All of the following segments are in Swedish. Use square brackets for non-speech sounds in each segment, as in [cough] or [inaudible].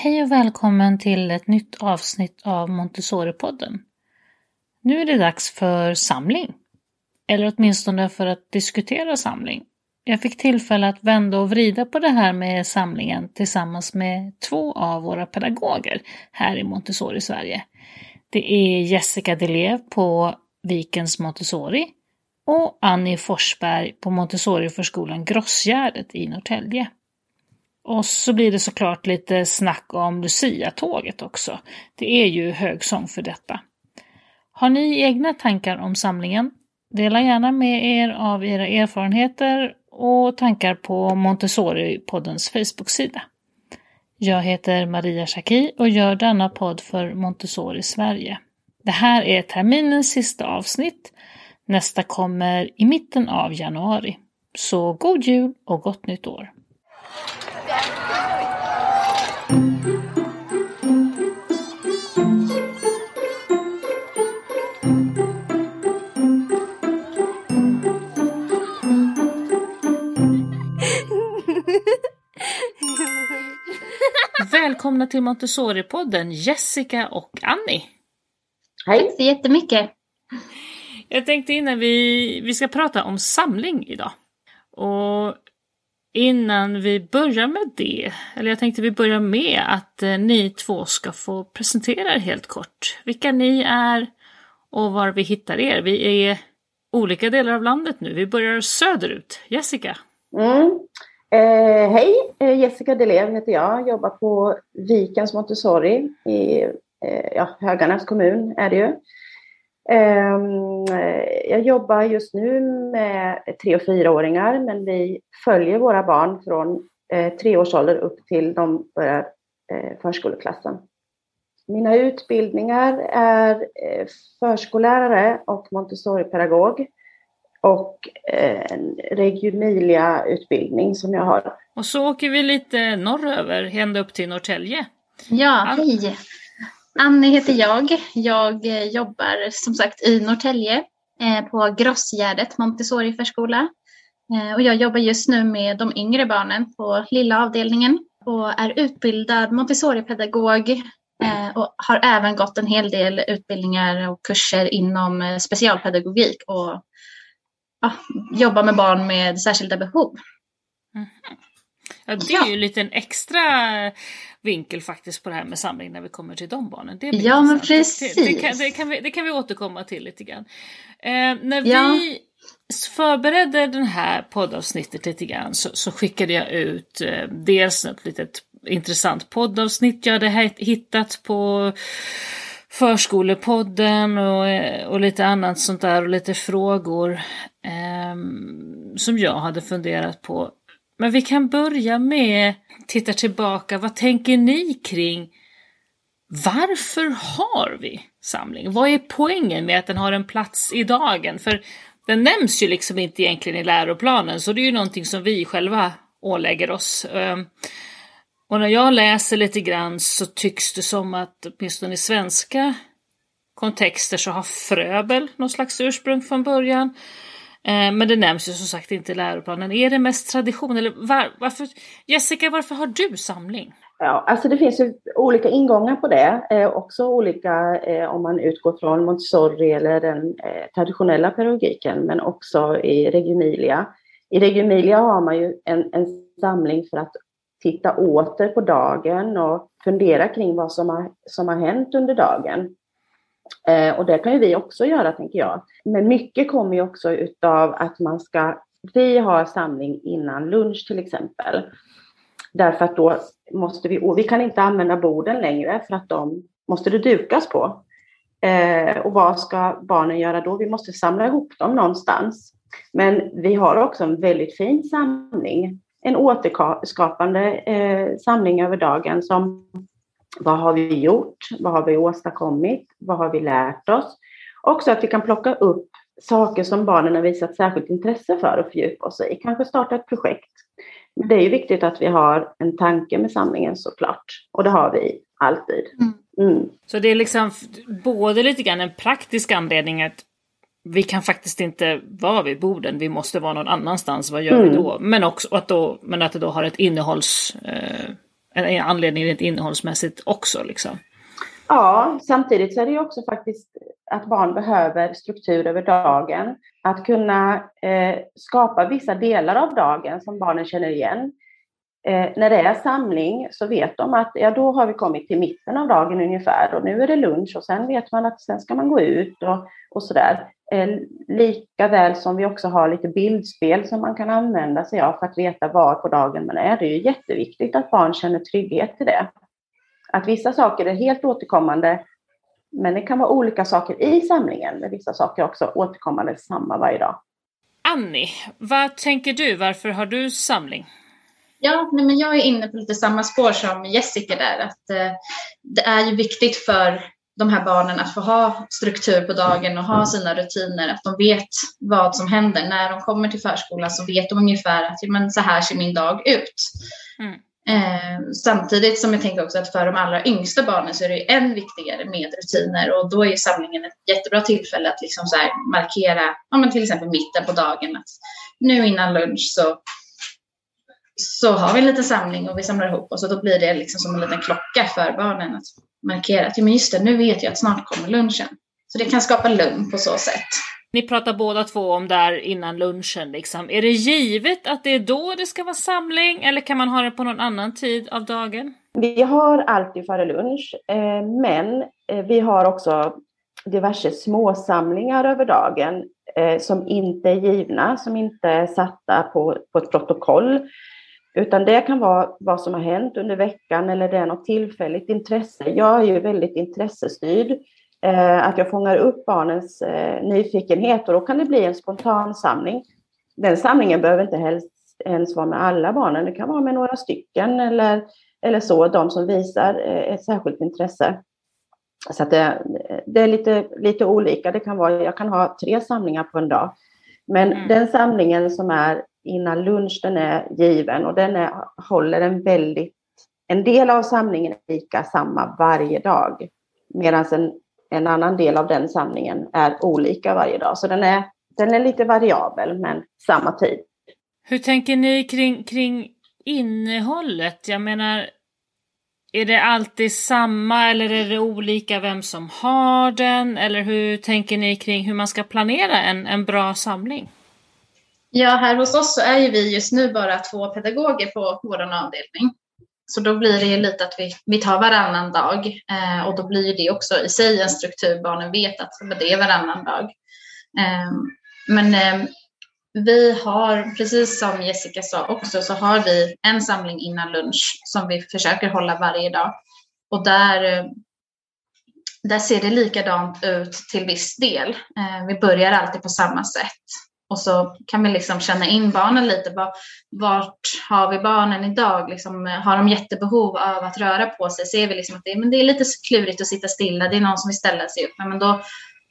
Hej och välkommen till ett nytt avsnitt av Montessori-podden. Nu är det dags för samling. Eller åtminstone för att diskutera samling. Jag fick tillfälle att vända och vrida på det här med samlingen tillsammans med två av våra pedagoger här i Montessori Sverige. Det är Jessica Delev på Vikens Montessori och Annie Forsberg på Montessoriförskolan Grossgärdet i Norrtälje. Och så blir det såklart lite snack om Lucia-tåget också. Det är ju högsång för detta. Har ni egna tankar om samlingen? Dela gärna med er av era erfarenheter och tankar på Montessori-poddens Facebook-sida. Jag heter Maria Schacki och gör denna podd för Montessori Sverige. Det här är terminens sista avsnitt. Nästa kommer i mitten av januari. Så god jul och gott nytt år! Välkomna till Montessori-podden Jessica och Annie. Hej. Tack så jättemycket. Jag tänkte innan vi, vi ska prata om samling idag. Och innan vi börjar med det, eller jag tänkte vi börjar med att eh, ni två ska få presentera er helt kort. Vilka ni är och var vi hittar er. Vi är olika delar av landet nu. Vi börjar söderut. Jessica? Mm. Eh, hej, eh, Jessica Delev heter jag. Jobbar på Vikens Montessori i eh, ja, Höganäs kommun är det ju. Ehm, eh, jag jobbar just nu med tre och fyraåringar men vi följer våra barn från eh, tre års ålder upp till de börjar eh, förskoleklassen. Mina utbildningar är eh, förskollärare och Montessori-pedagog och en Regionilia-utbildning som jag har. Och så åker vi lite norröver, ända upp till Norrtälje. Ja, hej! Annie heter jag. Jag eh, jobbar som sagt i Norrtälje eh, på Grossgärdet Montessori förskola. Eh, och jag jobbar just nu med de yngre barnen på lilla avdelningen och är utbildad Montessori-pedagog och har även gått en hel del utbildningar och kurser inom specialpedagogik och ja, jobbar med barn med särskilda behov. Mm. Ja, det är ju en liten extra vinkel faktiskt på det här med samling när vi kommer till de barnen. Det ja, men precis. Det, det, kan, det, kan vi, det kan vi återkomma till lite grann. Eh, när ja. vi förberedde den här poddavsnittet lite grann så, så skickade jag ut eh, dels ett litet intressant poddavsnitt jag hade hittat på Förskolepodden och, och lite annat sånt där och lite frågor eh, som jag hade funderat på men vi kan börja med titta tillbaka. Vad tänker ni kring varför har vi samling? Vad är poängen med att den har en plats i dagen? För den nämns ju liksom inte egentligen i läroplanen så det är ju någonting som vi själva ålägger oss. Eh, och när jag läser lite grann så tycks det som att åtminstone i svenska kontexter så har Fröbel någon slags ursprung från början. Eh, men det nämns ju som sagt inte i läroplanen. Är det mest tradition eller var, varför? Jessica, varför har du samling? Ja, alltså det finns ju olika ingångar på det. Eh, också olika eh, om man utgår från Montessori eller den eh, traditionella pedagogiken, men också i Reggio I Reggio har man ju en, en samling för att titta åter på dagen och fundera kring vad som har, som har hänt under dagen. Eh, och det kan ju vi också göra, tänker jag. Men mycket kommer ju också utav att man ska, vi har samling innan lunch till exempel. Därför att då måste vi, och vi kan inte använda borden längre för att de måste det dukas på. Eh, och vad ska barnen göra då? Vi måste samla ihop dem någonstans. Men vi har också en väldigt fin samling. En återskapande eh, samling över dagen som vad har vi gjort? Vad har vi åstadkommit? Vad har vi lärt oss? Också att vi kan plocka upp saker som barnen har visat särskilt intresse för och fördjupa oss i. Kanske starta ett projekt. Men det är ju viktigt att vi har en tanke med samlingen såklart. Och det har vi alltid. Mm. Mm. Så det är liksom både lite grann en praktisk anledning att vi kan faktiskt inte vara vid borden, vi måste vara någon annanstans, vad gör mm. vi då? Men också att, då, men att det då har ett innehålls... Eh, en anledning rent innehållsmässigt också. Liksom. Ja, samtidigt så är det ju också faktiskt att barn behöver struktur över dagen. Att kunna eh, skapa vissa delar av dagen som barnen känner igen. Eh, när det är samling så vet de att ja, då har vi kommit till mitten av dagen ungefär och nu är det lunch och sen vet man att sen ska man gå ut och, och sådär. Eh, lika väl som vi också har lite bildspel som man kan använda sig av för att veta var på dagen man är. Det är ju jätteviktigt att barn känner trygghet till det. Att vissa saker är helt återkommande men det kan vara olika saker i samlingen, men vissa saker också återkommande samma varje dag. Annie, vad tänker du? Varför har du samling? Ja, nej men jag är inne på lite samma spår som Jessica där. Att, eh, det är ju viktigt för de här barnen att få ha struktur på dagen och ha sina rutiner. Att de vet vad som händer. När de kommer till förskolan så vet de ungefär att men, så här ser min dag ut. Mm. Eh, samtidigt som jag tänker också att för de allra yngsta barnen så är det än viktigare med rutiner och då är samlingen ett jättebra tillfälle att liksom så markera, ja, men till exempel mitten på dagen, att nu innan lunch så, så har vi en liten samling och vi samlar ihop oss och då blir det liksom som en liten klocka för barnen att markera att ja, men just det, nu vet jag att snart kommer lunchen. Så det kan skapa lugn på så sätt. Ni pratar båda två om där innan lunchen liksom. Är det givet att det är då det ska vara samling eller kan man ha det på någon annan tid av dagen? Vi har alltid före lunch, eh, men eh, vi har också diverse småsamlingar över dagen eh, som inte är givna, som inte är satta på, på ett protokoll. Utan det kan vara vad som har hänt under veckan eller det är något tillfälligt intresse. Jag är ju väldigt intressestyrd eh, att jag fångar upp barnens eh, nyfikenhet och då kan det bli en spontan samling. Den samlingen behöver inte helst ens vara med alla barnen, det kan vara med några stycken eller, eller så, de som visar eh, ett särskilt intresse. Så det, det, är lite, lite olika. Det kan vara, jag kan ha tre samlingar på en dag. Men mm. den samlingen som är innan lunch, den är given och den är, håller en väldigt... En del av samlingen är lika samma varje dag. Medan en en annan del av den samlingen är olika varje dag. Så den är, den är lite variabel, men samma tid. Hur tänker ni kring, kring innehållet? Jag menar, är det alltid samma eller är det olika vem som har den? Eller hur tänker ni kring hur man ska planera en, en bra samling? Ja, här hos oss så är ju vi just nu bara två pedagoger på vår avdelning. Så då blir det ju lite att vi, vi tar varannan dag eh, och då blir det också i sig en struktur. Barnen vet att det är varannan dag. Eh, men eh, vi har, precis som Jessica sa också, så har vi en samling innan lunch som vi försöker hålla varje dag. Och där, eh, där ser det likadant ut till viss del. Eh, vi börjar alltid på samma sätt. Och så kan vi liksom känna in barnen lite. Vart har vi barnen idag? Liksom, har de jättebehov av att röra på sig? Ser vi liksom att det, men det är lite klurigt att sitta stilla. Det är någon som vill ställa sig upp. Men då,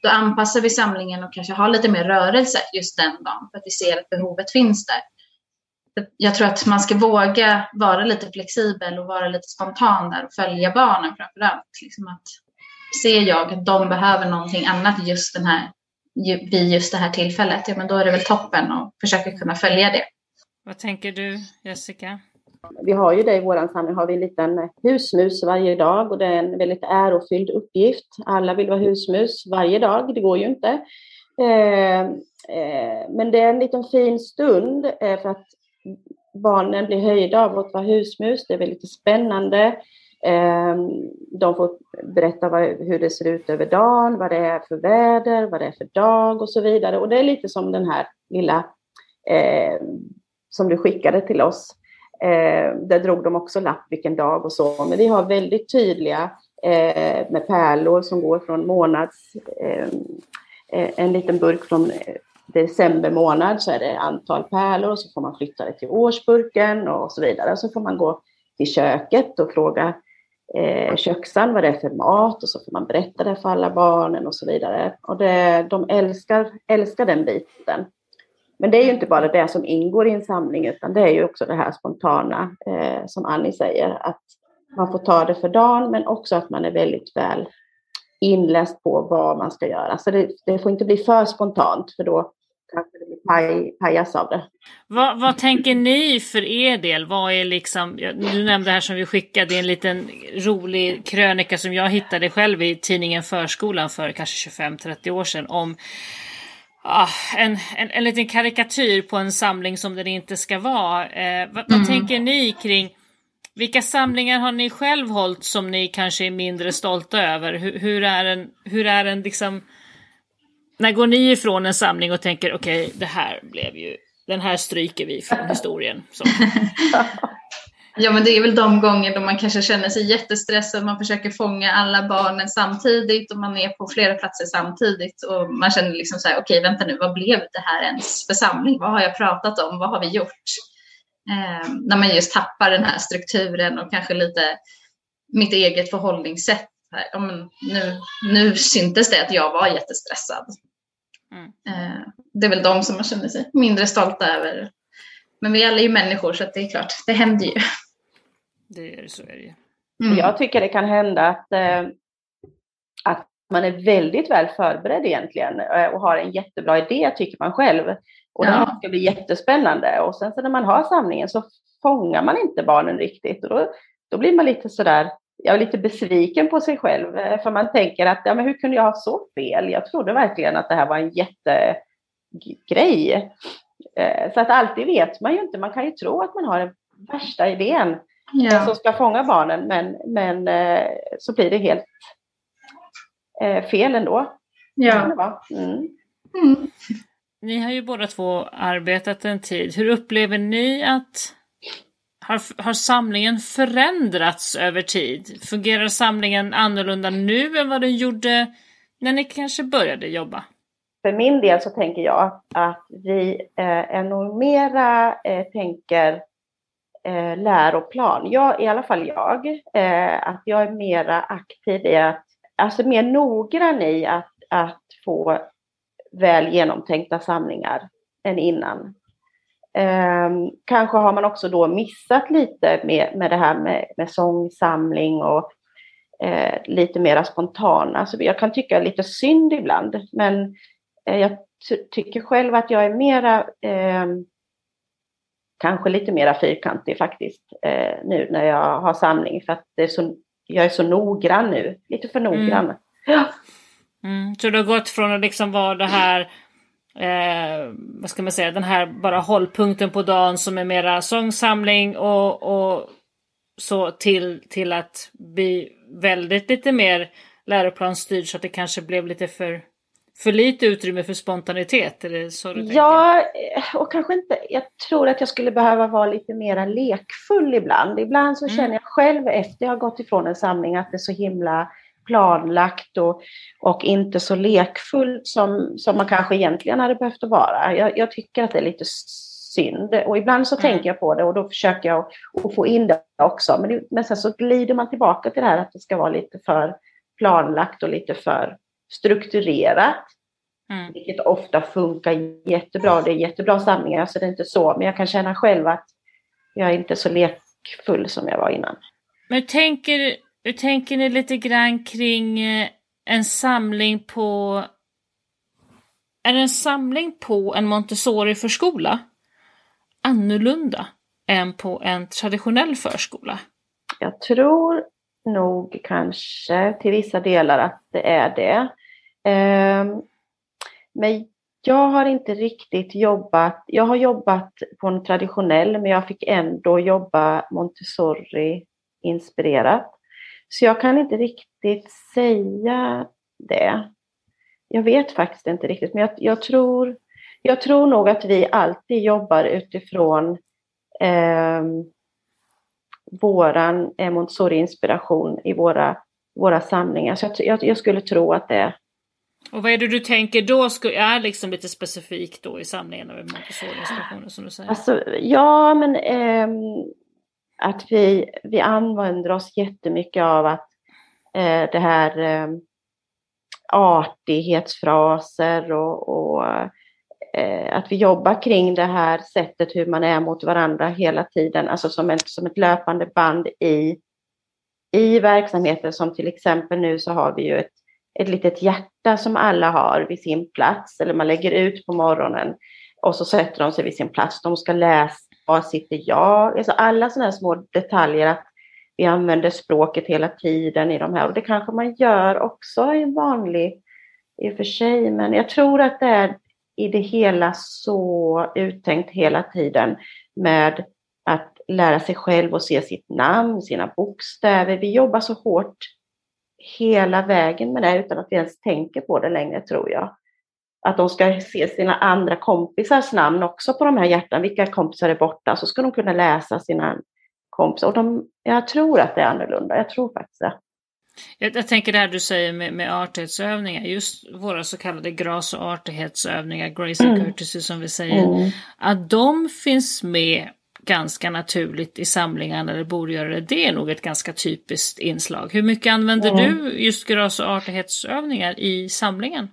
då anpassar vi samlingen och kanske har lite mer rörelse just den dagen. För att vi ser att behovet finns där. Jag tror att man ska våga vara lite flexibel och vara lite spontan där och följa barnen framför allt. Liksom att ser jag att de behöver någonting annat just den här vid just det här tillfället, ja men då är det väl toppen och försöka kunna följa det. Vad tänker du Jessica? Vi har ju det i vår samling, har vi en liten husmus varje dag och det är en väldigt ärofylld uppgift. Alla vill vara husmus varje dag, det går ju inte. Eh, eh, men det är en liten fin stund eh, för att barnen blir höjda av att vara husmus. Det är väldigt spännande. Ehm, de får berätta vad, hur det ser ut över dagen, vad det är för väder, vad det är för dag och så vidare. Och det är lite som den här lilla eh, som du skickade till oss. Eh, där drog de också lapp vilken dag och så. Men vi har väldigt tydliga eh, med pärlor som går från månads... Ehm, eh, en liten burk från december månad så är det antal pärlor och så får man flytta det till årsburken och så vidare. Så får man gå till köket och fråga eh, köksan, vad det är för mat och så får man berätta det för alla barnen och så vidare. Och det, de älskar, älskar den biten. Men det är ju inte bara det som ingår i en samling utan det är ju också det här spontana eh, som Annie säger att man får ta det för dagen men också att man är väldigt väl inläst på vad man ska göra. Så det, det får inte bli för spontant för då, kanske det blir paj, pajas av det. Vad, vad, tänker ni för er del? Vad är liksom, du nämnde här som vi skickade en liten rolig krönika som jag hittade själv i tidningen Förskolan för kanske 25-30 år sedan om ah, en, en, en liten karikatyr på en samling som den inte ska vara. Eh, vad, mm. vad tänker ni kring vilka samlingar har ni själv hållit som ni kanske är mindre stolta över? Hur, hur är en, hur är en liksom när går ni ifrån en samling och tänker okej, okay, det här blev ju, den här stryker vi från [laughs] historien. [laughs] ja, men det är väl de gånger då man kanske känner sig jättestressad, man försöker fånga alla barnen samtidigt och man är på flera platser samtidigt och man känner liksom så här, okej, okay, vänta nu, vad blev det här ens för samling? Vad har jag pratat om? Vad har vi gjort? Eh, när man just tappar den här strukturen och kanske lite mitt eget förhållningssätt. Ja, men nu, nu syntes det att jag var jättestressad. Mm. Eh, det är väl de som man känner sig mindre stolta över. Men vi alla är ju människor så det är klart, det händer ju. Det är så är det mm. Jag tycker det kan hända att, eh, att man är väldigt väl förberedd egentligen eh, och har en jättebra idé tycker man själv. Och ja. det ska bli jättespännande. Och sen så när man har samlingen så fångar man inte barnen riktigt. Och då, då blir man lite sådär, jag är lite besviken på sig själv, eh, för man tänker att ja, men hur kunde jag ha så fel? Jag trodde verkligen att det här var en jättegrej. Eh, så att alltid vet man ju inte. Man kan ju tro att man har den värsta idén ja. som ska fånga barnen, men, men eh, så blir det helt fel ändå. Ja. Mm. Mm. Ni har ju båda två arbetat en tid. Hur upplever ni att har, har samlingen förändrats över tid? Fungerar samlingen annorlunda nu än vad den gjorde när ni kanske började jobba? För min del så tänker jag att vi eh, är nog mera eh, tänker eh, läroplan. Jag, I alla fall jag. Eh, att jag är mera aktiv i att, alltså mer noggrann i att, att få väl genomtänkta samlingar än innan. Eh, kanske har man också då missat lite med, med det här med, med sångsamling och eh, lite mera spontana. Alltså jag kan tycka lite synd ibland, men eh, jag tycker själv att jag är mera, ehm, kanske lite mera fyrkantig faktiskt, eh, nu när jag har samling, för att det är så, jag är så noggrann nu, lite för noggrann. Mm. Ja. Mm. Så du har gått från att liksom vara det här eh, vad ska man säga, den här bara hållpunkten på dagen som är mera sångsamling och, och så till, till att bli väldigt lite mer läroplansstyrd så att det kanske blev lite för, för lite utrymme för spontanitet? Eller så du ja, och kanske inte, jag tror att jag skulle behöva vara lite mer lekfull ibland. Ibland så mm. känner jag själv efter jag har gått ifrån en samling att det är så himla planlagt och, och inte så lekfullt som, som man kanske egentligen hade behövt att vara. Jag, jag tycker att det är lite synd och ibland så mm. tänker jag på det och då försöker jag att få in det också. Men, det, men sen så glider man tillbaka till det här att det ska vara lite för planlagt och lite för strukturerat. Mm. Vilket ofta funkar jättebra. Det är jättebra samlingar så det är inte så. Men jag kan känna själv att jag är inte så lekfull som jag var innan. Men tänker hur tänker ni lite grann kring eh, en samling på... Är en samling på en Montessori-förskola annorlunda än på en traditionell förskola? Jag tror nog kanske till vissa delar att det är det. Ehm, men jag har inte riktigt jobbat, jag har jobbat på en traditionell men jag fick ändå jobba Montessori-inspirerat. Så jag kan inte riktigt säga det. Jag vet faktiskt inte riktigt, men jag, jag tror, jag tror nog att vi alltid jobbar utifrån eh, våran Montessori-inspiration i våra, våra samlingar. Så jag, jag, skulle tro att det och vad är det du tänker då är liksom lite specifikt då i samlingen av Montessori-inspirationen som du säger? Alltså, ja, men eh, att vi, vi använder oss jättemycket av att eh, det här eh, artighetsfraser och, och eh, att vi jobbar kring det här sättet hur man är mot varandra hela tiden, alltså som ett, som ett löpande band i, i verksamheten som till exempel nu så har vi ju ett, ett litet hjärta som alla har vid sin plats, eller man lägger ut på morgonen och så sätter de sig vid sin plats. De ska läsa, var sitter jag? Alltså alla sådana här små detaljer, att vi använder språket hela tiden i de här. Och det kanske man gör också i en vanlig, i och för sig, men jag tror att det är i det hela så uttänkt hela tiden med att lära sig själv och se sitt namn, sina bokstäver. Vi jobbar så hårt hela vägen med det utan att vi ens tänker på det längre tror jag. Att de ska se sina andra kompisars namn också på de här hjärtan. Vilka kompisar är borta? Så ska de kunna läsa sina kompisar. Och de, jag tror att det är annorlunda. Jag tror faktiskt det. Jag, jag, tänker det här du säger med, med artighetsövningar, just våra så kallade gras och artighetsövningar, grace and mm. courtesy som vi säger, mm. att de finns med ganska naturligt i samlingarna eller borde göra det. Det är nog ett ganska typiskt inslag. Hur mycket använder mm. du just gras och artighetsövningar i samlingen?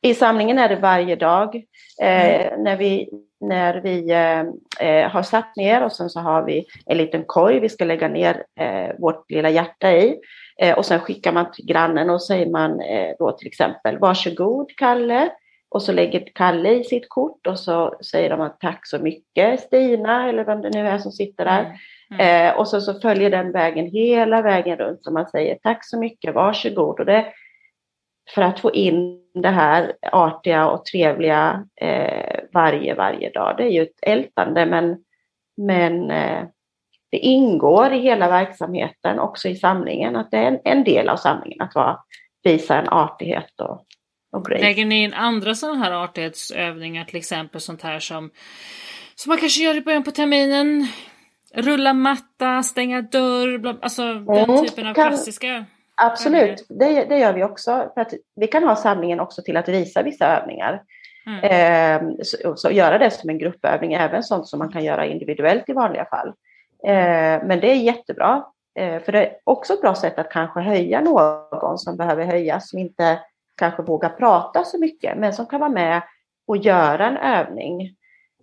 I samlingen är det varje dag. Eh, mm. när vi, när vi eh, eh, har satt ner och sen så har vi en liten korg vi ska lägga ner eh, vårt lilla hjärta i. Eh, och sen skickar man till grannen och säger man eh, då till exempel varsågod Kalle. Och så lägger Kalle i sitt kort och så säger de att tack så mycket Stina eller vem det nu är som sitter där. Mm. Mm. Och så, så följer den vägen hela vägen runt och man säger tack så mycket, varsågod. Och det, för att få in det här artiga och trevliga eh, varje, varje dag. Det är ju ett ältande men, men eh, det ingår i hela verksamheten, också i samlingen, att det är en, en del av samlingen att vara, visa en artighet och, och grej. Lägger ni in andra sådana här artighetsövningar, till exempel sånt här som, som man kanske gör i början på terminen? Rulla matta, stänga dörr, alltså mm, den typen av kan, klassiska? Absolut, det, det, gör vi också. För att vi kan ha samlingen också till att visa vissa övningar. Mm. Eh, så, så, göra det som en gruppövning, även sånt som man kan göra individuellt i vanliga fall. Eh, men det är jättebra. Eh, för det är också ett bra sätt att kanske höja någon som behöver höjas, som inte kanske vågar prata så mycket, men som kan vara med och göra en övning.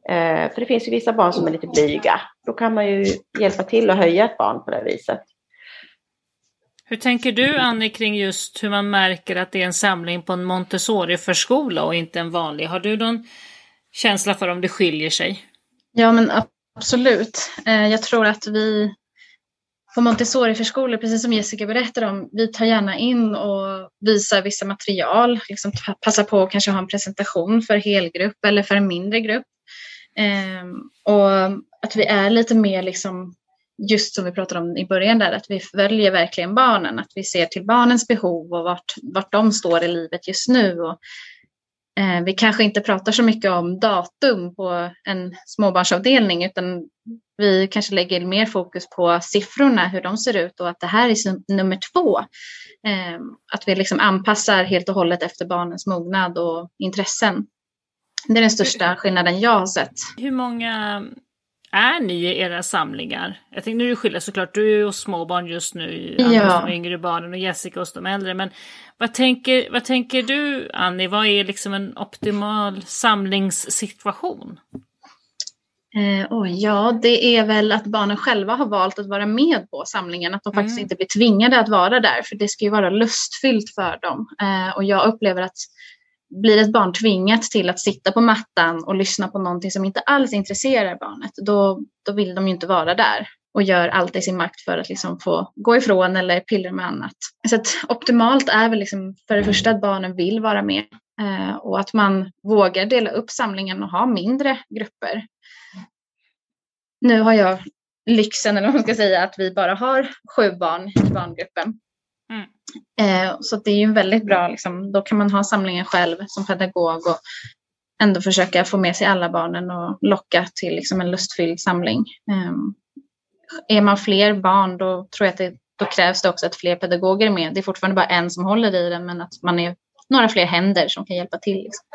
Eh, för det finns ju vissa barn som är lite blyga. Då kan man ju hjälpa till att höja ett barn på det viset. Hur tänker du Annie kring just hur man märker att det är en samling på en Montessori-förskola och inte en vanlig? Har du någon känsla för om det skiljer sig? Ja men absolut. Eh, jag tror att vi på Montessori-förskolor, precis som Jessica berättade om, vi tar gärna in och visar vissa material, liksom passar på att kanske ha en presentation för helgrupp eller för en mindre grupp. Ehm, och att vi är lite mer liksom just som vi pratade om i början där, att vi följer verkligen barnen, att vi ser till barnens behov och vart, vart de står i livet just nu. Och, eh, vi kanske inte pratar så mycket om datum på en småbarnsavdelning, utan vi kanske lägger mer fokus på siffrorna, hur de ser ut och att det här är nummer två. Eh, att vi liksom anpassar helt och hållet efter barnens mognad och intressen. Det är den största skillnaden jag har sett. Hur många är ni i era samlingar? Jag tänkte, nu skillnad såklart, du hos småbarn just nu, ja. de yngre barnen och Jessica hos de äldre. Men vad tänker, vad tänker du Annie, vad är liksom en optimal samlingssituation? Eh, oh, ja, det är väl att barnen själva har valt att vara med på samlingen, att de mm. faktiskt inte blir tvingade att vara där, för det ska ju vara lustfyllt för dem. Eh, och jag upplever att blir ett barn tvingat till att sitta på mattan och lyssna på någonting som inte alls intresserar barnet, då, då vill de ju inte vara där och gör allt i sin makt för att liksom få gå ifrån eller pilla med annat. Så att optimalt är väl liksom för det första att barnen vill vara med eh, och att man vågar dela upp samlingen och ha mindre grupper. Nu har jag lyxen, eller vad man ska säga, att vi bara har sju barn i barngruppen. Mm. Eh, så det är ju väldigt bra, liksom, då kan man ha samlingen själv som pedagog och ändå försöka få med sig alla barnen och locka till liksom, en lustfylld samling. Eh, är man fler barn då tror jag att det, då krävs det också att fler pedagoger är med. Det är fortfarande bara en som håller i den men att man är några fler händer som kan hjälpa till. Liksom.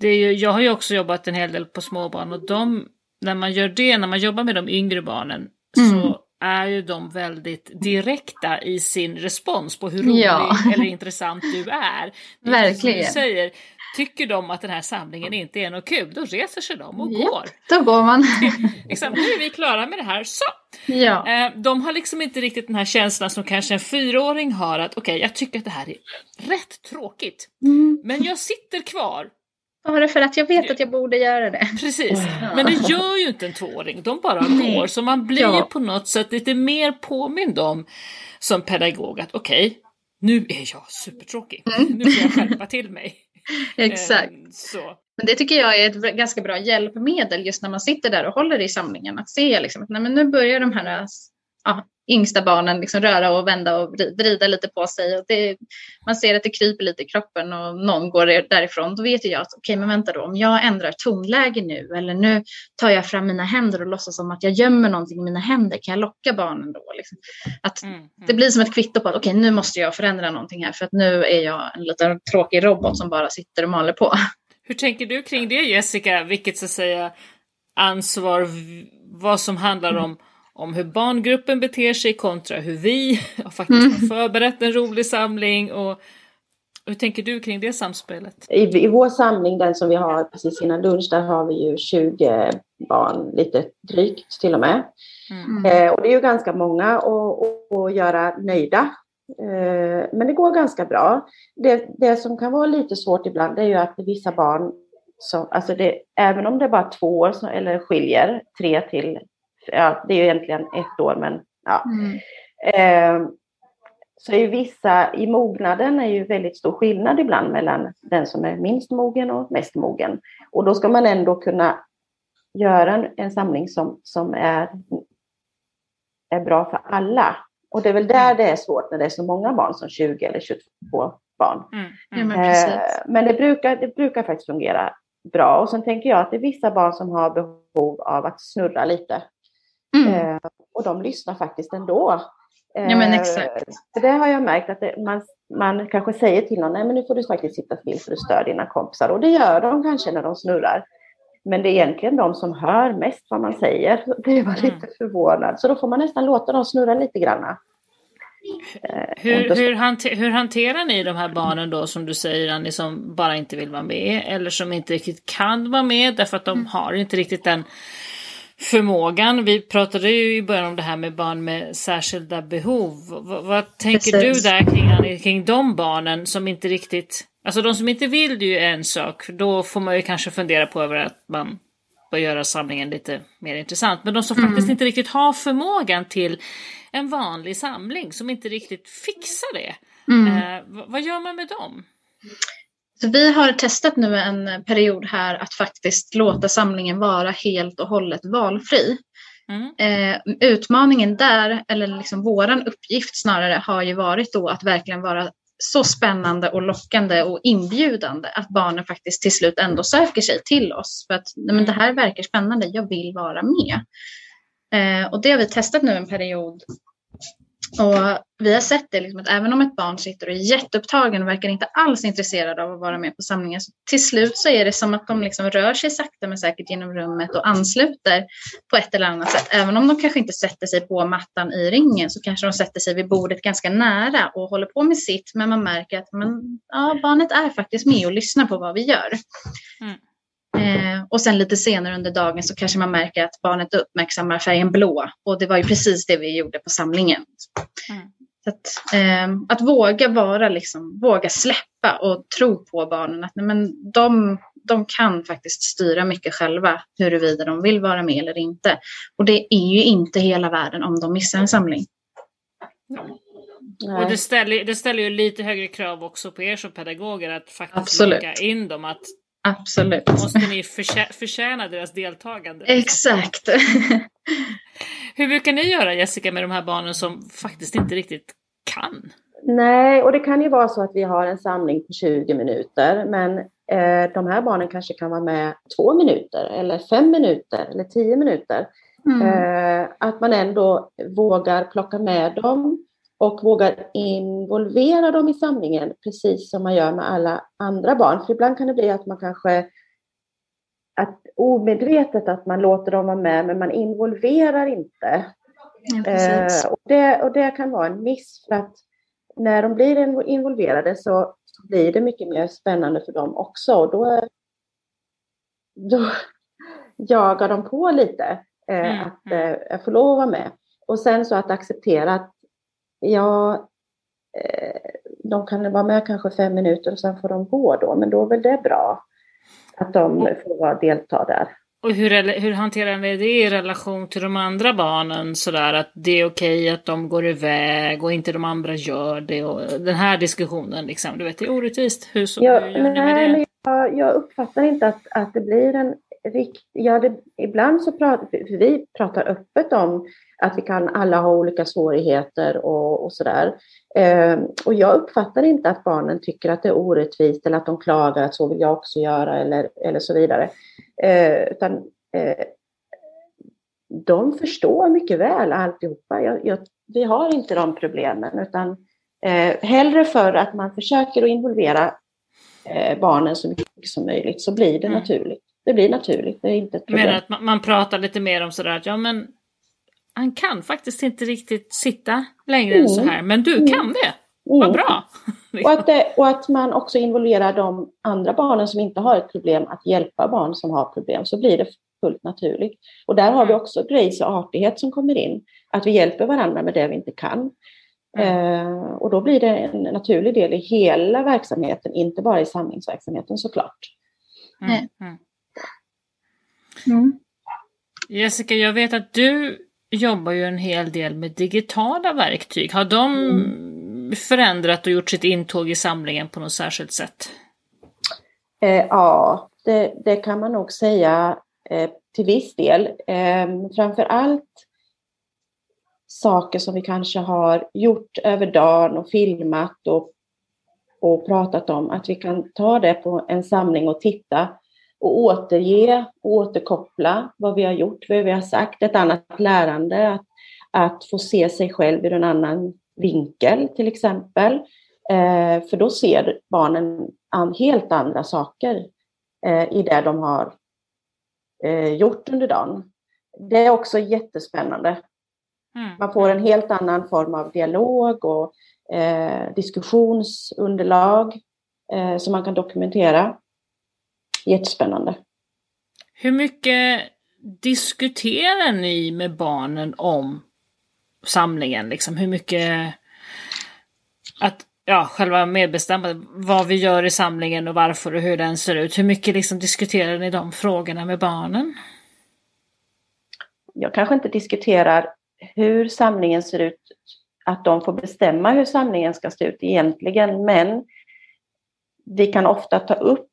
Det är ju, jag har ju också jobbat en hel del på småbarn och de, när man gör det, när man jobbar med de yngre barnen, mm. så är ju de väldigt direkta i sin respons på hur rolig ja. eller intressant du är. Verkligen. Du säger, tycker de att den här samlingen inte är något kul, då reser sig de och Ja. går. Då går man. [laughs] Liksom, nu är vi klara med det här, så! ja. Eh, de har liksom inte riktigt den här känslan som kanske en fyraåring har att okej, jag tycker att det här är rätt tråkigt, Mm. men jag sitter kvar. Bara för att jag vet att jag borde göra det. Precis, men det gör ju inte en tvååring, de bara Nej. går. Så man blir Ja. på något sätt lite mer påmind om som pedagog att okej, nu är jag supertråkig, nu får jag skärpa till mig. Mm. [laughs] Exakt. Så. Men det tycker jag är ett ganska bra hjälpmedel just när man sitter där och håller i samlingen. Att se liksom, att nej, men nu börjar de här ja, yngsta barnen liksom röra och vända och vri- vrida lite på sig. Och det, man ser att det kryper lite i kroppen och någon går därifrån. Då vet jag att okej, men vänta då. Om jag ändrar tonläge nu eller nu tar jag fram mina händer och låtsas som att jag gömmer någonting i mina händer. Kan jag locka barnen då? Liksom? Att Mm, mm. det blir som ett kvitto på att okej, nu måste jag förändra någonting här för att nu är jag en liten tråkig robot som bara sitter och maler på. Hur tänker du kring det Jessica? Vilket så att säga ansvar, vad som handlar om, om hur barngruppen beter sig kontra hur vi [laughs] har faktiskt Mm. har förberett en rolig samling och hur tänker du kring det samspelet? I, I vår samling, den som vi har precis innan lunch, där har vi ju 20 barn, lite drygt till och med. Mm. Eh, och det är ju ganska många att, göra nöjda. Eh, men det går ganska bra. Det, det som kan vara lite svårt ibland är ju att vissa barn, som, alltså det, även om det är bara två år som, eller skiljer, tre till, ja, det är ju egentligen ett år, men ja. Mm. Eh, så är ju vissa, i mognaden är ju väldigt stor skillnad ibland mellan den som är minst mogen och mest mogen. Och då ska man ändå kunna göra en, en samling som, som är, är bra för alla. Och det är väl där det är svårt när det är så många barn som 20 eller 22 barn. Mm. Mm. men precis. Eh, men det brukar, det brukar faktiskt fungera bra. Och sen tänker jag att det är vissa barn som har behov av att snurra lite. Mm. Eh, och de lyssnar faktiskt ändå. Ja, men Eh, exakt. För det har jag märkt att det, man, man kanske säger till någon, nej men nu får du faktiskt sitta still för du stör dina kompisar. Och det gör de kanske när de snurrar. Men det är egentligen de som hör mest vad man säger. Det var Mm. lite förvånad. Så då får man nästan låta dem snurra lite granna. Eh, Hur, hur, hante- hur hanterar ni de här barnen då som du säger Annie som bara inte vill vara med eller som inte riktigt kan vara med därför att de Mm. har inte riktigt den förmågan. Vi pratade ju i början om det här med barn med särskilda behov. V- vad tänker Precis. du där kring, kring de barnen som inte riktigt, alltså de som inte vill det är ju en sak, då får man ju kanske fundera på över att man bör göra samlingen lite mer intressant. Men de som Mm. faktiskt inte riktigt har förmågan till en vanlig samling, som inte riktigt fixar det. Mm. Eh, vad gör man med dem? Så vi har testat nu en period här att faktiskt låta samlingen vara helt och hållet valfri. Mm. Eh, utmaningen där, eller liksom våran uppgift snarare, har ju varit då att verkligen vara så spännande och lockande och inbjudande att barnen faktiskt till slut ändå söker sig till oss. För att nej, men det här verkar spännande, jag vill vara med. Eh, och det har vi testat nu en period. Och vi har sett det, liksom, att även om ett barn sitter och är jätteupptagen och verkar inte alls intresserad av att vara med på samlingen, så till slut så är det som att de liksom rör sig sakta men säkert genom rummet och ansluter på ett eller annat sätt. Även om de kanske inte sätter sig på mattan i ringen så kanske de sätter sig vid bordet ganska nära och håller på med sitt. Men man märker att men, ja, barnet är faktiskt med och lyssnar på vad vi gör. Mm. Eh, och sen lite senare under dagen så kanske man märker att barnet uppmärksammar färgen blå. Och det var ju precis det vi gjorde på samlingen. Mm. Så att, eh, att våga vara, liksom, våga släppa och tro på barnen. Att nej, men de, de kan faktiskt styra mycket själva huruvida de vill vara med eller inte. Och det är ju inte hela världen om de missar en samling. Och det ställer, det ställer ju lite högre krav också på er som pedagoger att faktiskt Absolut. locka in dem. Att Absolut. måste ni förtjä- förtjäna deras deltagande. Exakt. [laughs] Hur brukar ni göra Jessica med de här barnen som faktiskt inte riktigt kan? Nej, och det kan ju vara så att vi har en samling på 20 minuter, men eh, de här barnen kanske kan vara med två minuter eller fem minuter eller tio minuter. Mm. Eh, att man ändå vågar plocka med dem och vågar involvera dem i samlingen, precis som man gör med alla andra barn. För ibland kan det bli att man kanske att omedvetet att man låter dem vara med, men man involverar inte. Ja. Eh, och, det, och det kan vara en miss för att när de blir in- involverade så så blir det mycket mer spännande för dem också. Och då, då jagar de på lite eh, mm. att mm. eh, få lov att vara med. Och sen så att acceptera att ja, eh, de kan vara med kanske fem minuter och sen får de gå då, men då är väl det bra att de får vara delta där. Och hur, hur hanterar ni det i relation till de andra barnen sådär att det är okej att de går iväg och inte de andra gör det och den här diskussionen liksom, du vet det är orättvist. Hur, så, ja, hur gör ni med det? Men jag, jag uppfattar inte att, att det blir en rikt... Ja, det, ibland så pratar vi pratar öppet om att vi kan alla ha olika svårigheter och, och sådär. Eh, och jag uppfattar inte att barnen tycker att det är orättvist eller att de klagar att så vill jag också göra eller, eller så vidare. Eh, utan eh, de förstår mycket väl alltihopa. Jag, jag, vi har inte de problemen utan eh, hellre för att man försöker att involvera eh, barnen så mycket som möjligt så blir det mm. naturligt. Det blir naturligt, det är inte ett problem. Men att man, man pratar lite mer om sådär att ja men han kan faktiskt inte riktigt sitta längre mm. än så här, men du mm. kan det. Mm. Vad bra! [laughs] och, att det, och att man också involverar de andra barnen som inte har ett problem att hjälpa barn som har problem, så blir det fullt naturligt. Och där har vi mm. också grace och artighet som kommer in, att vi hjälper varandra med det vi inte kan. Mm. Eh, och då blir det en naturlig del i hela verksamheten, inte bara i samlingsverksamheten såklart. Mm. Mm. Jessica, jag vet att du jobbar ju en hel del med digitala verktyg. Har de mm. förändrat och gjort sitt intåg i samlingen på något särskilt sätt? Eh, ja, det, det, kan man nog säga eh, till viss del. Eh, framför allt saker som vi kanske har gjort över dagen och filmat och, och pratat om, att vi kan ta det på en samling och titta och återge och återkoppla vad vi har gjort, vad vi har sagt, ett annat lärande, att, att få se sig själv ur en annan vinkel till exempel. Eh, för då ser barnen an, helt andra saker eh, i det de har eh, gjort under dagen. Det är också jättespännande. Mm. Man får en helt annan form av dialog och eh, diskussionsunderlag eh, som man kan dokumentera. Jättespännande. Hur mycket diskuterar ni med barnen om samlingen? Liksom? Hur mycket att ja, själva medbestämmandet, vad vi gör i samlingen och varför och hur den ser ut. Hur mycket liksom diskuterar ni de frågorna med barnen? Jag kanske inte diskuterar hur samlingen ser ut, att de får bestämma hur samlingen ska se ut egentligen, men vi kan ofta ta upp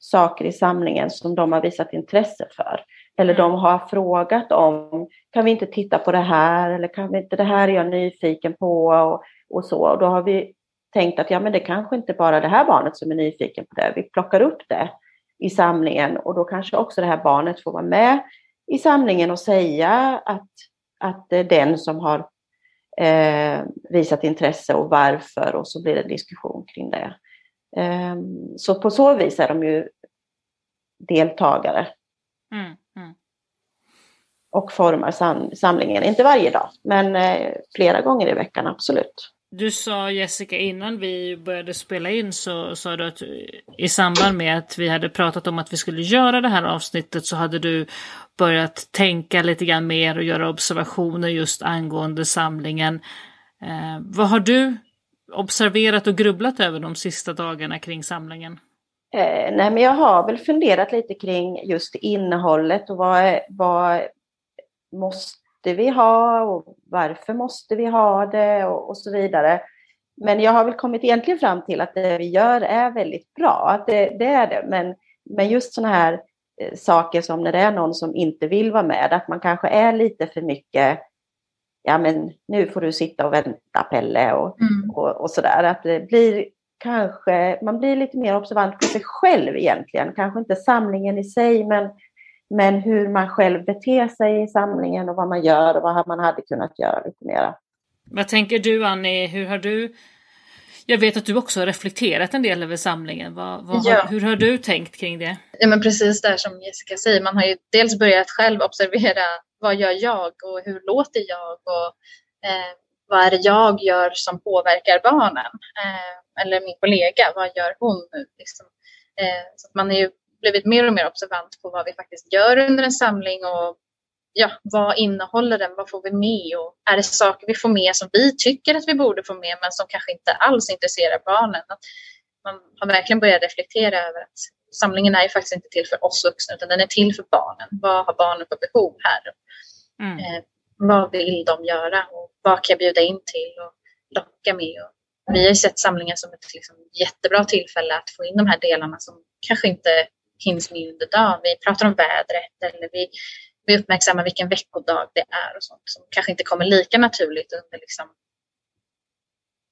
saker i samlingen som de har visat intresse för. Eller de mm. har frågat om, kan vi inte titta på det här? Eller kan vi inte, det här är jag nyfiken på och, och så. Och då har vi tänkt att ja, men det kanske inte bara det här barnet som är nyfiken på det. Vi plockar upp det i samlingen och då kanske också det här barnet får vara med i samlingen och säga att, att det är den som har eh, visat intresse och varför och så blir det diskussion kring det. Ehm, så på så vis är de ju deltagare. Mm, mm. Och formar sam samlingen, inte varje dag, men eh, flera gånger i veckan, absolut. Du sa Jessica innan vi började spela in så sa du att i samband med att vi hade pratat om att vi skulle göra det här avsnittet så hade du börjat tänka lite grann mer och göra observationer just angående samlingen. Eh, vad har du observerat och grubblat över de sista dagarna kring samlingen? Eh, nej, men jag har väl funderat lite kring just innehållet och vad, vad måste vi ha och varför måste vi ha det och, och, så vidare. Men jag har väl kommit egentligen fram till att det vi gör är väldigt bra, att det, det är det. Men, men just sådana här eh, saker som när det är någon som inte vill vara med, att man kanske är lite för mycket ja men nu får du sitta och vänta Pelle och, mm. och, och sådär. Att det blir kanske, man blir lite mer observant på sig själv egentligen. Kanske inte samlingen i sig men, men hur man själv beter sig i samlingen och vad man gör och vad man hade kunnat göra lite mera. Vad tänker du Annie, hur har du jag vet att du också har reflekterat en del över samlingen. Vad, vad ja. har, hur har du tänkt kring det? Ja, men precis där som Jessica säger, man har ju dels börjat själv observera vad gör jag och hur låter jag och eh, vad är det jag gör som påverkar barnen? Eh, eller min kollega, vad gör hon nu? Liksom. Eh, så att man har ju blivit mer och mer observant på vad vi faktiskt gör under en samling och ja, vad innehåller den? Vad får vi med? Och är det saker vi får med som vi tycker att vi borde få med men som kanske inte alls intresserar barnen? Att man har verkligen börjat reflektera över att samlingen är ju faktiskt inte till för oss vuxna utan den är till för barnen. Vad har barnen för behov här? Mm. Eh, vad vill de göra och vad kan jag bjuda in till och locka med? Och vi har ju sett samlingen som ett liksom, jättebra tillfälle att få in de här delarna som kanske inte hinns med under dagen. Vi pratar om vädret eller vi, vi uppmärksammar vilken veckodag det är och sånt som kanske inte kommer lika naturligt under liksom,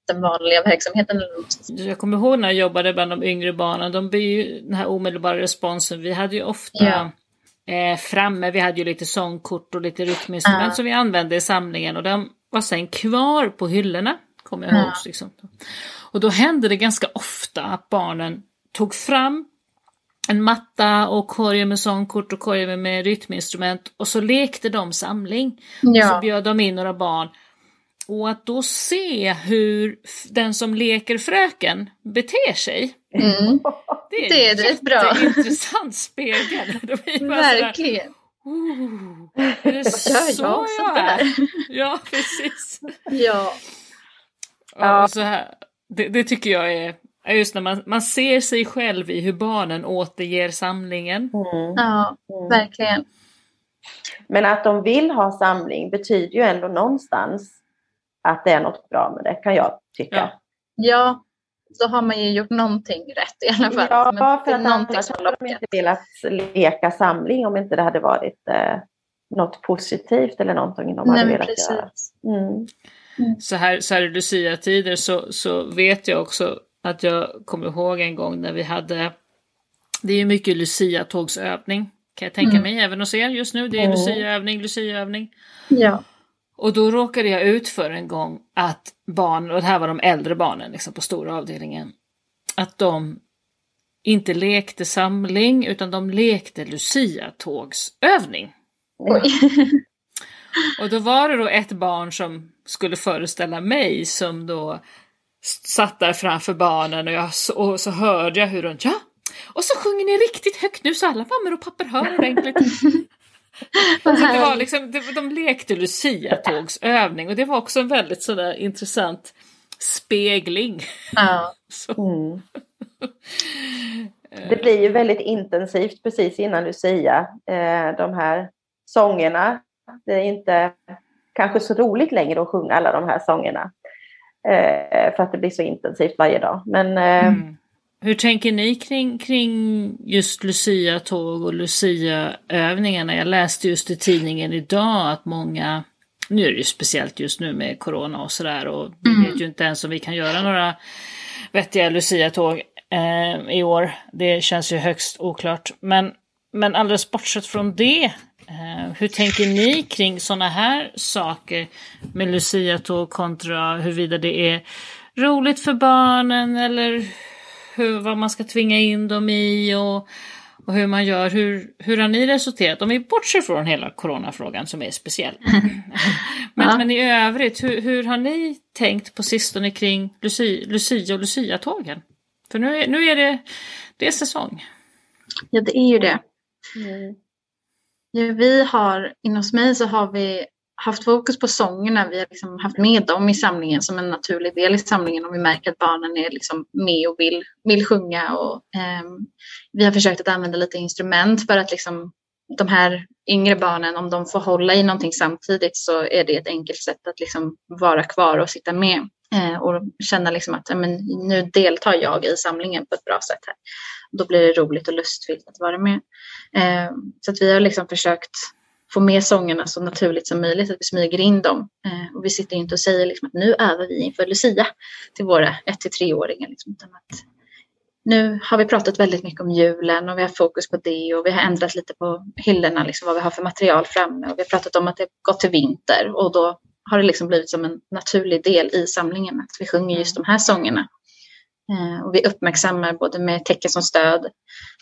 den vanliga verksamheten. Jag kommer ihåg när jag jobbade bland de yngre barnen, de blir ju den här omedelbara responsen. Vi hade ju ofta ja. eh, framme, vi hade ju lite sångkort och lite rytminstrument ja. som vi använde i samlingen och de var sen kvar på hyllorna, kommer jag ihåg. Ja. Liksom. Och då hände det ganska ofta att barnen tog fram en matta och korgar med sångkort och korgar med rytminstrument och så lekte de samling. Ja. Och så bjöd de in några barn. Och att då se hur den som leker fröken beter sig. Mm. Det är, det är ett bra. intressant spegel. Verkligen. Oh, är det [laughs] så jag, jag är? Ja, precis. Ja. ja. så här, det, det tycker jag är Just när man, man ser sig själv i hur barnen återger samlingen. Mm. Ja, mm. verkligen. Men att de vill ha samling betyder ju ändå någonstans att det är något bra med det, kan jag tycka. Ja, ja så har man ju gjort någonting rätt i alla fall. Ja, Men för att annars hade de inte velat leka samling om inte det hade varit eh, något positivt eller någonting de hade Nej, velat precis. göra. Mm. Mm. Så här, så här i Lucia-tider så, så vet jag också att jag kommer ihåg en gång när vi hade, det är ju mycket Lucia-tågsövning kan jag tänka mm. mig, även hos er just nu. Det är mm. Lucia-övning, Lucia-övning. Ja. Och då råkade jag ut för en gång att barn, och det här var de äldre barnen liksom på stora avdelningen, att de inte lekte samling utan de lekte Lucia-tågsövning. [laughs] Och då var det då ett barn som skulle föreställa mig som då satt där framför barnen och, jag, och så hörde jag hur hon ja, och så sjunger ni riktigt högt nu så alla mammor och pappor hör ordentligt. [laughs] [laughs] det var liksom, det, de lekte Lucia-tågsövning och det var också en väldigt sådär intressant spegling. Ja. [laughs] Mm. Det blir ju väldigt intensivt precis innan Lucia, eh, de här sångerna. Det är inte kanske så roligt längre att sjunga alla de här sångerna. Eh, för att det blir så intensivt varje dag. Men, eh, mm. Hur tänker ni kring, kring just Lucia-tåg och Lucia-övningarna? Jag läste just i tidningen idag att många, nu är det ju speciellt just nu med corona och sådär och vi mm. vet ju inte ens om vi kan göra några vettiga Lucia-tåg eh, i år. Det känns ju högst oklart. Men, men alldeles bortsett från det, Eh, hur tänker ni kring sådana här saker med Lucia-tåg kontra huruvida det är roligt för barnen eller hur, vad man ska tvinga in dem i och, och hur man gör. Hur, hur har ni resulterat? Om vi bortser från hela coronafrågan som är speciell. [laughs] men, ja. men i övrigt, hur, hur har ni tänkt på sistone kring Lucia, Lucia och Lucia-tågen? För nu är, nu är det, det är säsong. Ja, det är ju det. Mm. Ja, vi har, inom mig så har vi haft fokus på sångerna. Vi har liksom haft med dem i samlingen som en naturlig del i samlingen om vi märker att barnen är liksom med och vill, vill sjunga. Och, eh, vi har försökt att använda lite instrument för att liksom, de här yngre barnen, om de får hålla i någonting samtidigt så är det ett enkelt sätt att liksom vara kvar och sitta med eh, och känna liksom att men, nu deltar jag i samlingen på ett bra sätt här. Då blir det roligt och lustfyllt att vara med. Eh, så att vi har liksom försökt få med sångerna så naturligt som möjligt, att vi smyger in dem. Eh, och vi sitter inte och säger liksom att nu övar vi inför Lucia till våra 1-3-åringar. Liksom, nu har vi pratat väldigt mycket om julen och vi har fokus på det och vi har ändrat lite på hyllorna, liksom, vad vi har för material framme och vi har pratat om att det gått till vinter och då har det liksom blivit som en naturlig del i samlingen att vi sjunger just de här sångerna och vi uppmärksammar både med tecken som stöd,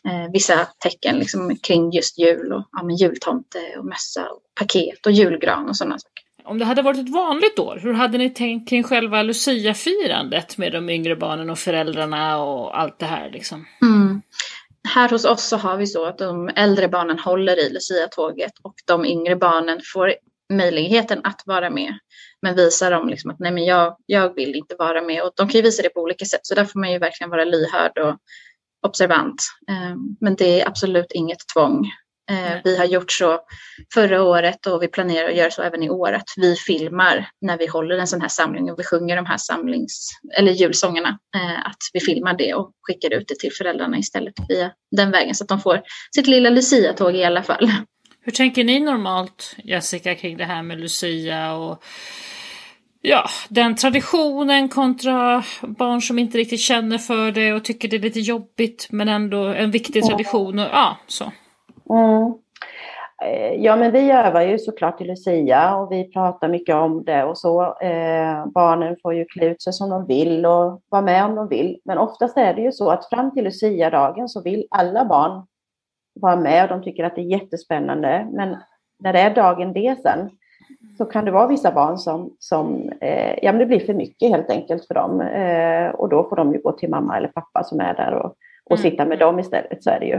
eh, vissa tecken liksom kring just jul och ja, jultomte och mössa och paket och julgran och sådana saker. om det hade varit ett vanligt år, hur hade ni tänkt kring själva Lucia-firandet med de yngre barnen och föräldrarna och allt det här liksom? Mm. Här hos oss så har vi så att de äldre barnen håller i Lucia-tåget och de yngre barnen får möjligheten att vara med. Men visar dem liksom att nej men jag, jag vill inte vara med och de kan ju visa det på olika sätt så där får man ju verkligen vara lyhörd och observant. Ehm, men det är absolut inget tvång. Ehm, vi har gjort så förra året och vi planerar att göra så även i år att vi filmar när vi håller en sån här samling och vi sjunger de här samlings eller julsångerna. Ehm, att vi filmar det och skickar ut det till föräldrarna istället via den vägen så att de får sitt lilla Lucia-tåg i alla fall. Hur tänker ni normalt Jessica kring det här med Lucia och ja, den traditionen kontra barn som inte riktigt känner för det och tycker det är lite jobbigt men ändå en viktig tradition och ja, så. Mm. Ja, men vi övar ju såklart i Lucia och vi pratar mycket om det och så. Eh, barnen får ju klä ut sig som de vill och vara med om de vill. Men oftast är det ju så att fram till Lucia-dagen så vill alla barn vara med och de tycker att det är jättespännande. Men när det är dagen det sen så kan det vara vissa barn som, som eh, ja men det blir för mycket helt enkelt för dem. Eh, och då får de ju gå till mamma eller pappa som är där och, och mm. sitta med dem istället, så är det ju.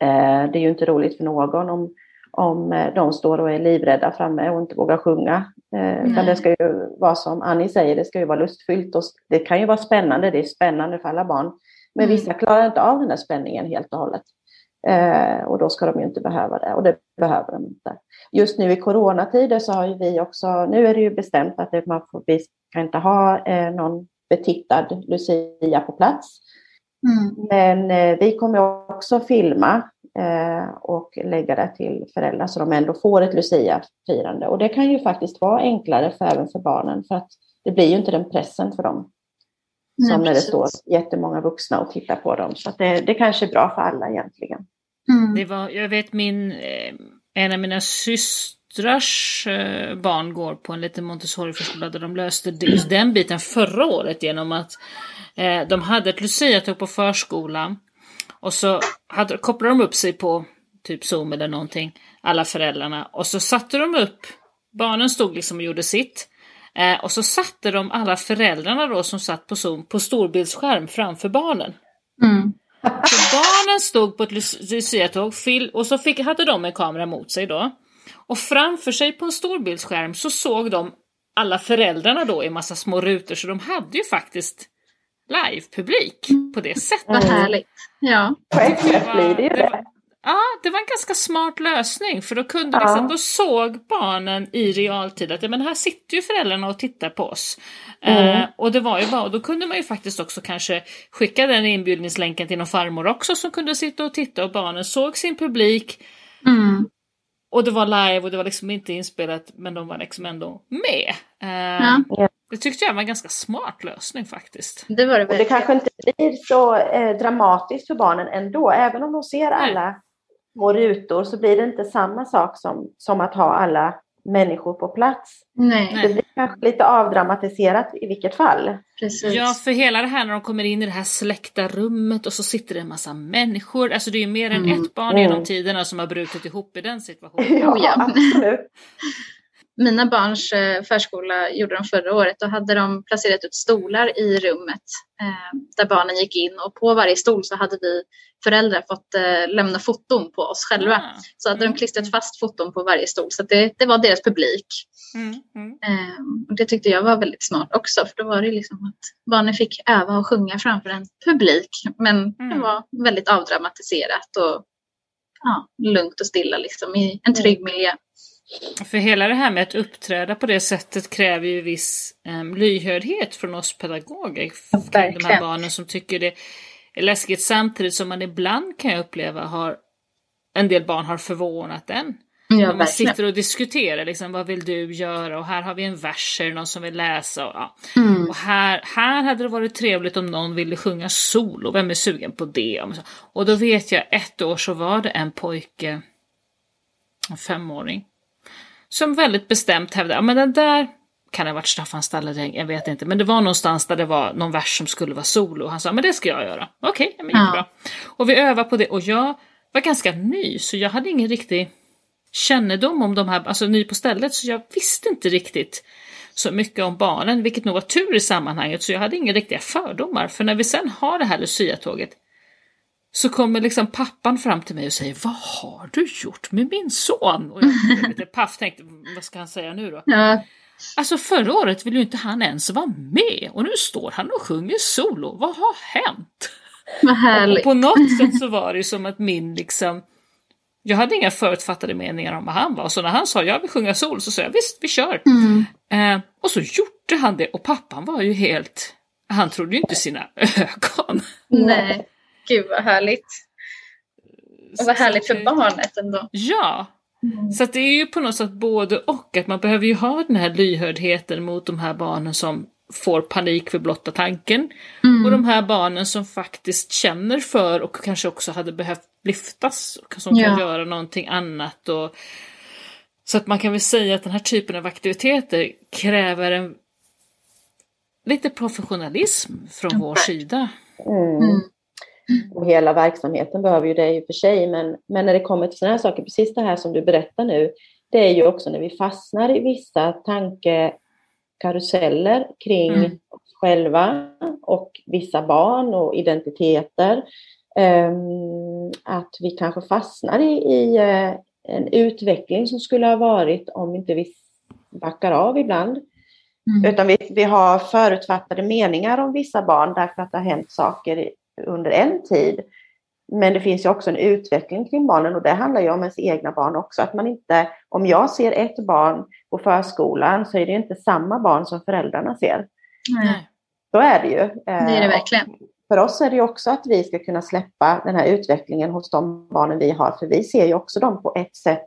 Eh, det är ju inte roligt för någon om, om eh, de står och är livrädda framme och inte vågar sjunga. Eh, utan det ska ju vara som Annie säger, det ska ju vara lustfyllt och det kan ju vara spännande, det är spännande för alla barn. Men mm. vissa klarar inte av den där spänningen helt och hållet. Eh, och då ska de ju inte behöva det och det behöver de inte. Just nu i coronatider så har ju vi också, nu är det ju bestämt att man får, vi ska inte ha eh, någon betittad Lucia på plats. Mm. Men eh, vi kommer också filma eh, och lägga det till föräldrar så de ändå får ett Lucia-firande. Och det kan ju faktiskt vara enklare för, även för barnen för att det blir ju inte den pressen för dem. Nej, som när det står jättemånga vuxna och tittar på dem. Så det, det kanske är bra för alla egentligen. Mm. Det var, jag vet min, eh, en av mina systrars eh, barn går på en liten Montessori-förskola där de löste just den biten förra året genom att eh, de hade ett Lucia-tåg på förskolan och så hade, kopplade de upp sig på typ Zoom eller någonting, alla föräldrarna, och så satte de upp, barnen stod liksom och gjorde sitt, eh, och så satte de alla föräldrarna då som satt på Zoom på storbildsskärm framför barnen. Mm. Så barnen stod på ett luciatåg och så fick, hade de en kamera mot sig då. Och framför sig på en storbildsskärm så såg de alla föräldrarna då i massa små rutor så de hade ju faktiskt live-publik på det sättet. Vad härligt. Ja. På ett sätt blir det ju det. Ja, det var en ganska smart lösning för då kunde liksom, ja. då såg barnen i realtid att men här sitter ju föräldrarna och tittar på oss. Mm. Uh, och det var ju bara, och då kunde man ju faktiskt också kanske skicka den inbjudningslänken till någon farmor också som kunde sitta och titta och barnen såg sin publik. Mm. Och det var live och det var liksom inte inspelat men de var liksom ändå med. Uh, ja. Det tyckte jag var en ganska smart lösning faktiskt. Det var det, och det kanske inte blir så eh, dramatiskt för barnen ändå, även om de ser alla små rutor så blir det inte samma sak som, som att ha alla människor på plats. Nej. Det blir kanske lite avdramatiserat i vilket fall. Precis. Ja, för hela det här när de kommer in i det här släckta rummet och så sitter det en massa människor. Alltså det är ju mer än mm. ett barn mm. genom tiderna som har brutit ihop i den situationen. [laughs] ja, absolut. Mina barns eh, förskola gjorde de förra året. Då hade de placerat ut stolar i rummet eh, där barnen gick in och på varje stol så hade vi föräldrar fått eh, lämna foton på oss själva. Mm. Så hade de klistrat fast foton på varje stol så det, det var deras publik. Mm. Mm. Eh, och det tyckte jag var väldigt smart också för då var det liksom att barnen fick öva och sjunga framför en publik. Men det mm. var väldigt avdramatiserat och ja, lugnt och stilla liksom i en trygg miljö. För hela det här med att uppträda på det sättet kräver ju viss um, lyhördhet från oss pedagoger. För de här barnen som tycker det är läskigt samtidigt som man ibland kan jag uppleva har en del barn har förvånat en. Ja, man sitter och diskuterar liksom, vad vill du göra och här har vi en vers, är någon som vill läsa? Och, ja. mm. och här, här hade det varit trevligt om någon ville sjunga solo, vem är sugen på det? Och då vet jag, ett år så var det en pojke, en femåring, som väldigt bestämt hävdade, ja men den där kan det ha varit Staffan Stalledäng, jag vet inte. Men det var någonstans där det var någon vers som skulle vara solo. Han sa, men det ska jag göra. Okej, okay, men jättebra. Ja. Och vi övade på det och jag var ganska ny så jag hade ingen riktig kännedom om de här, alltså ny på stället, så jag visste inte riktigt så mycket om barnen, vilket nog var tur i sammanhanget, så jag hade inga riktiga fördomar. För när vi sen har det här Lucia-tåget så kommer liksom pappan fram till mig och säger Vad har du gjort med min son? Och jag blev lite [laughs] paff tänkte, vad ska han säga nu då? Ja. Alltså förra året ville ju inte han ens vara med och nu står han och sjunger solo. Vad har hänt? Vad Och härligt. på något sätt så var det ju som att min liksom jag hade inga förutfattade meningar om vad han var, så när han sa jag vill sjunga solo så sa jag visst vi kör. Mm. Eh, och så gjorde han det och pappan var ju helt, han trodde ju inte sina [laughs] ögon. Nej, gud vad härligt. Och vad härligt för barnet ändå. Ja, Mm. så att det är ju på något sätt både och, att man behöver ju ha den här lyhördheten mot de här barnen som får panik för blotta tanken. Och de här barnen som faktiskt känner för och kanske också hade behövt lyftas, och som kan Ja. göra någonting annat. Och, så att man kan väl säga att den här typen av aktiviteter kräver en lite professionalism från vår sida. Mm. Mm. Och hela verksamheten behöver ju det i och för sig, men, men när det kommer till sådana här saker, precis det här som du berättar nu, det är ju också när vi fastnar i vissa tankekaruseller kring Mm. oss själva och vissa barn och identiteter. ehm, att vi kanske fastnar i, i eh, en utveckling som skulle ha varit om inte vi backar av ibland. Mm. Utan vi, vi har förutfattade meningar om vissa barn därför att det har hänt saker under en tid. Men det finns ju också en utveckling kring barnen och det handlar ju om ens egna barn också. Att man inte, om jag ser ett barn på förskolan så är det inte samma barn som föräldrarna ser. Nej, Så är det ju. det är det verkligen. För oss är det ju också att vi ska kunna släppa den här utvecklingen hos de barnen vi har. För vi ser ju också dem på ett sätt.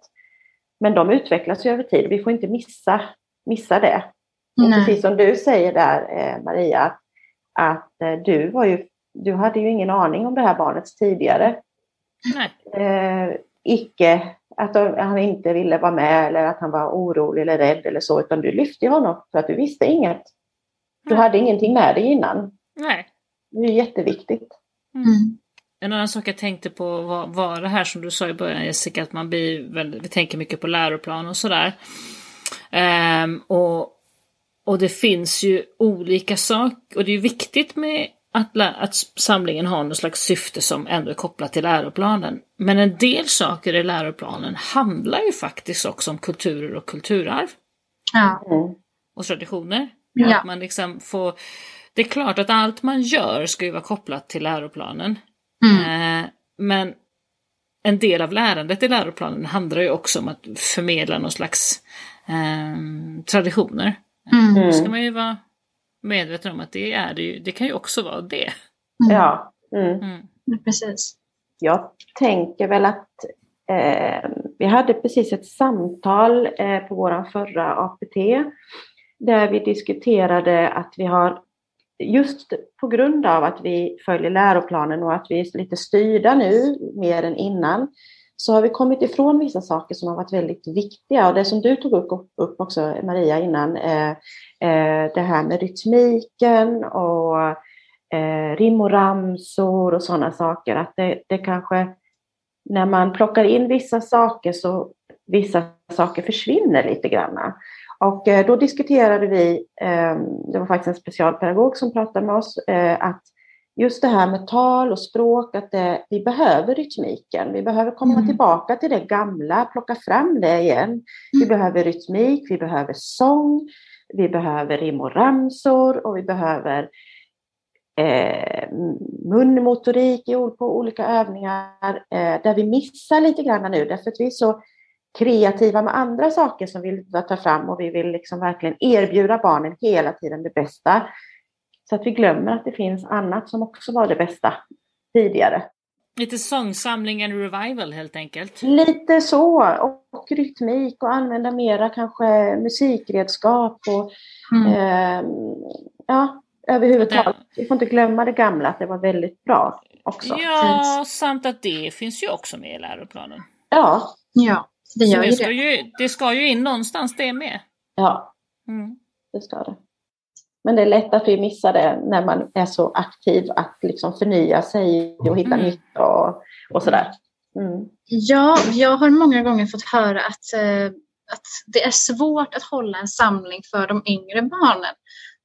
Men de utvecklas ju över tid. Vi får inte missa, missa det. Och precis som du säger där, eh, Maria, att, att eh, du, var ju, du hade ju ingen aning om det här barnets tidigare. Nej. Eh, icke att han inte ville vara med eller att han var orolig eller rädd eller så, utan du lyfte honom för att du visste inget. Du Nej. hade ingenting med dig innan. Nej. Det är jätteviktigt. Mm. En annan sak jag tänkte på var, var det här som du sa i början Jessica, att man blir väldigt, vi tänker mycket på läroplan och sådär. Ehm, och, och det finns ju olika saker, och det är viktigt med att, att samlingen har något slags syfte som ändå är kopplat till läroplanen. Men en del saker i läroplanen handlar ju faktiskt också om kulturer och kulturarv Ja. Och traditioner. Ja. Att man liksom får, det är klart att allt man gör ska ju vara kopplat till läroplanen. Mm. Eh, men en del av lärandet i läroplanen handlar ju också om att förmedla någon slags eh, traditioner. Mm. Då ska man ju vara medveten om att det är det ju, det kan ju också vara det. Mm. Ja. Mm. Mm. Ja, Precis. Jag tänker väl att eh, vi hade precis ett samtal eh, på vår förra APT där vi diskuterade att vi har just på grund av att vi följer läroplanen och att vi är lite styrda nu mer än innan så har vi kommit ifrån vissa saker som har varit väldigt viktiga och det som du tog upp, upp också Maria innan eh, eh, det här med rytmiken och eh, rim och ramsor och sådana saker. Att det, det kanske, när man plockar in vissa saker så vissa saker försvinner lite grann. Och eh, då diskuterade vi, eh, det var faktiskt en specialpedagog som pratade med oss, eh, att just det här med tal och språk, att det, vi behöver rytmiken. Vi behöver komma Mm. tillbaka till det gamla, plocka fram det igen. Vi behöver rytmik, vi behöver sång, vi behöver rim och ramsor och vi behöver eh, munmotorik i, på olika övningar eh, där vi missar lite grann nu därför att vi är så kreativa med andra saker som vi vill ta fram och vi vill liksom verkligen erbjuda barnen hela tiden det bästa. Så att vi glömmer att det finns annat som också var det bästa tidigare. Lite sångsamling and revival helt enkelt. Lite så, och rytmik och använda mera kanske musikredskap och Mm. eh, ja, överhuvudtaget. Vi får inte glömma det gamla, att det var väldigt bra också. Ja, samt att det finns ju också med i läroplanen. Ja, Ja, det gör ju det, ska det. ju, det ska ju in någonstans det med. ja, Mm. det ska det. Men det är lätt att vi missar det när man är så aktiv att liksom förnya sig och hitta Mm. nytt och, och sådär. Mm. Ja, jag har många gånger fått höra att, eh, att det är svårt att hålla en samling för de yngre barnen.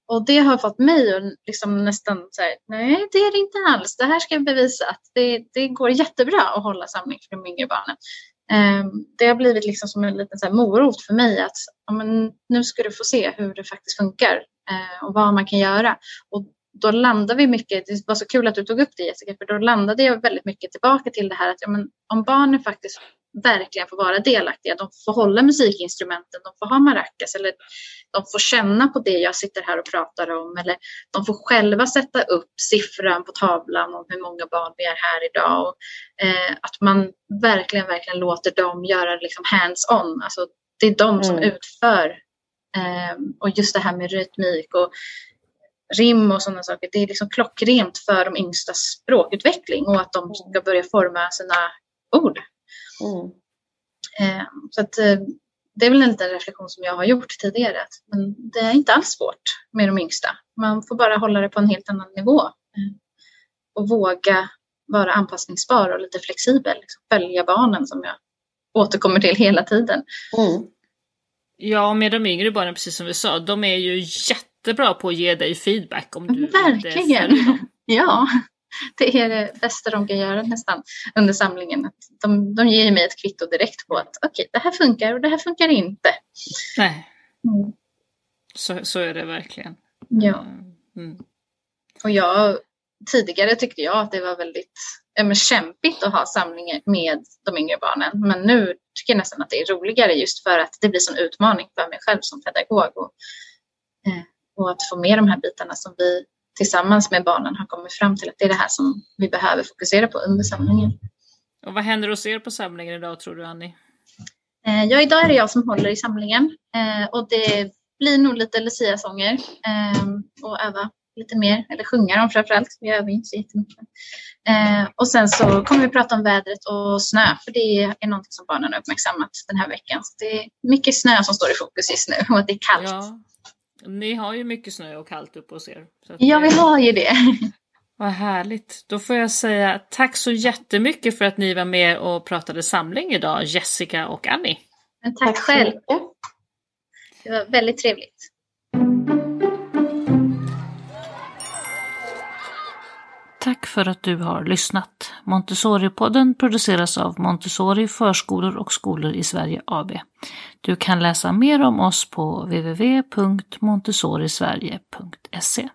Och det har fått mig att liksom nästan säga, nej det är det inte alls. Det här ska jag bevisa att det, det går jättebra att hålla samling för de yngre barnen. Ehm, det har blivit liksom som en liten så här morot för mig att ja, men nu ska du få se hur det faktiskt funkar eh, och vad man kan göra. Och då landade vi mycket, det var så kul att du tog upp det Jessica, för då landade jag väldigt mycket tillbaka till det här att ja, men, om barnen faktiskt verkligen får vara delaktiga, de får hålla musikinstrumenten, de får ha maracas eller de får känna på det jag sitter här och pratar om eller de får själva sätta upp siffran på tavlan om hur många barn vi är här idag. Och, eh, att man verkligen, verkligen låter dem göra liksom hands-on, alltså det är de som mm. utför eh, och just det här med rytmik och rim och sådana saker. Det är liksom klockrent för de yngsta språkutveckling och att de ska börja forma sina ord. Mm. Eh, så att, eh, det är väl en liten reflektion som jag har gjort tidigare. Men det är inte alls svårt med de yngsta. Man får bara hålla det på en helt annan nivå. Eh, och våga vara anpassningsbar och lite flexibel. Liksom följa barnen som jag återkommer till hela tiden. Mm. Ja, med de yngre barnen, precis som vi sa, de är ju jätte jättebra på att ge dig feedback om du Verkligen! [laughs] Ja, [laughs] det är det bästa de kan göra nästan under samlingen. De, de ger mig ett kvitto direkt på att okej, okay, det här funkar och det här funkar inte. Nej. Mm. Så, så är det verkligen. Ja. Mm. Och jag, tidigare tyckte jag att det var väldigt ja, kämpigt att ha samlingar med de yngre barnen. Men nu tycker jag nästan att det är roligare just för att det blir en utmaning för mig själv som pedagog. Och, eh, och att få med de här bitarna som vi tillsammans med barnen har kommit fram till att det är det här som vi behöver fokusera på under samlingen. Och vad händer hos er på samlingen idag tror du Annie? Eh, ja, idag är det jag som håller i samlingen eh, och det blir nog lite Lucia-sånger eh, och öva lite mer, eller sjunga dem framförallt. Vi övar inte så jättemycket. och sen så kommer vi prata om vädret och snö, för det är något som barnen har uppmärksammat den här veckan. Så det är mycket snö som står i fokus just nu [laughs] och att det är kallt. Ja. Ni har ju mycket snö och kallt uppe hos er. ja, vi har ju det. [laughs] Vad härligt. Då får jag säga tack så jättemycket för att ni var med och pratade samling idag, Jessica och Annie. Men tack, tack själv. Det var väldigt trevligt. Tack för att du har lyssnat. Montessori-podden produceras av Montessori Förskolor och Skolor i Sverige AB. Du kan läsa mer om oss på www.montessorisverige.se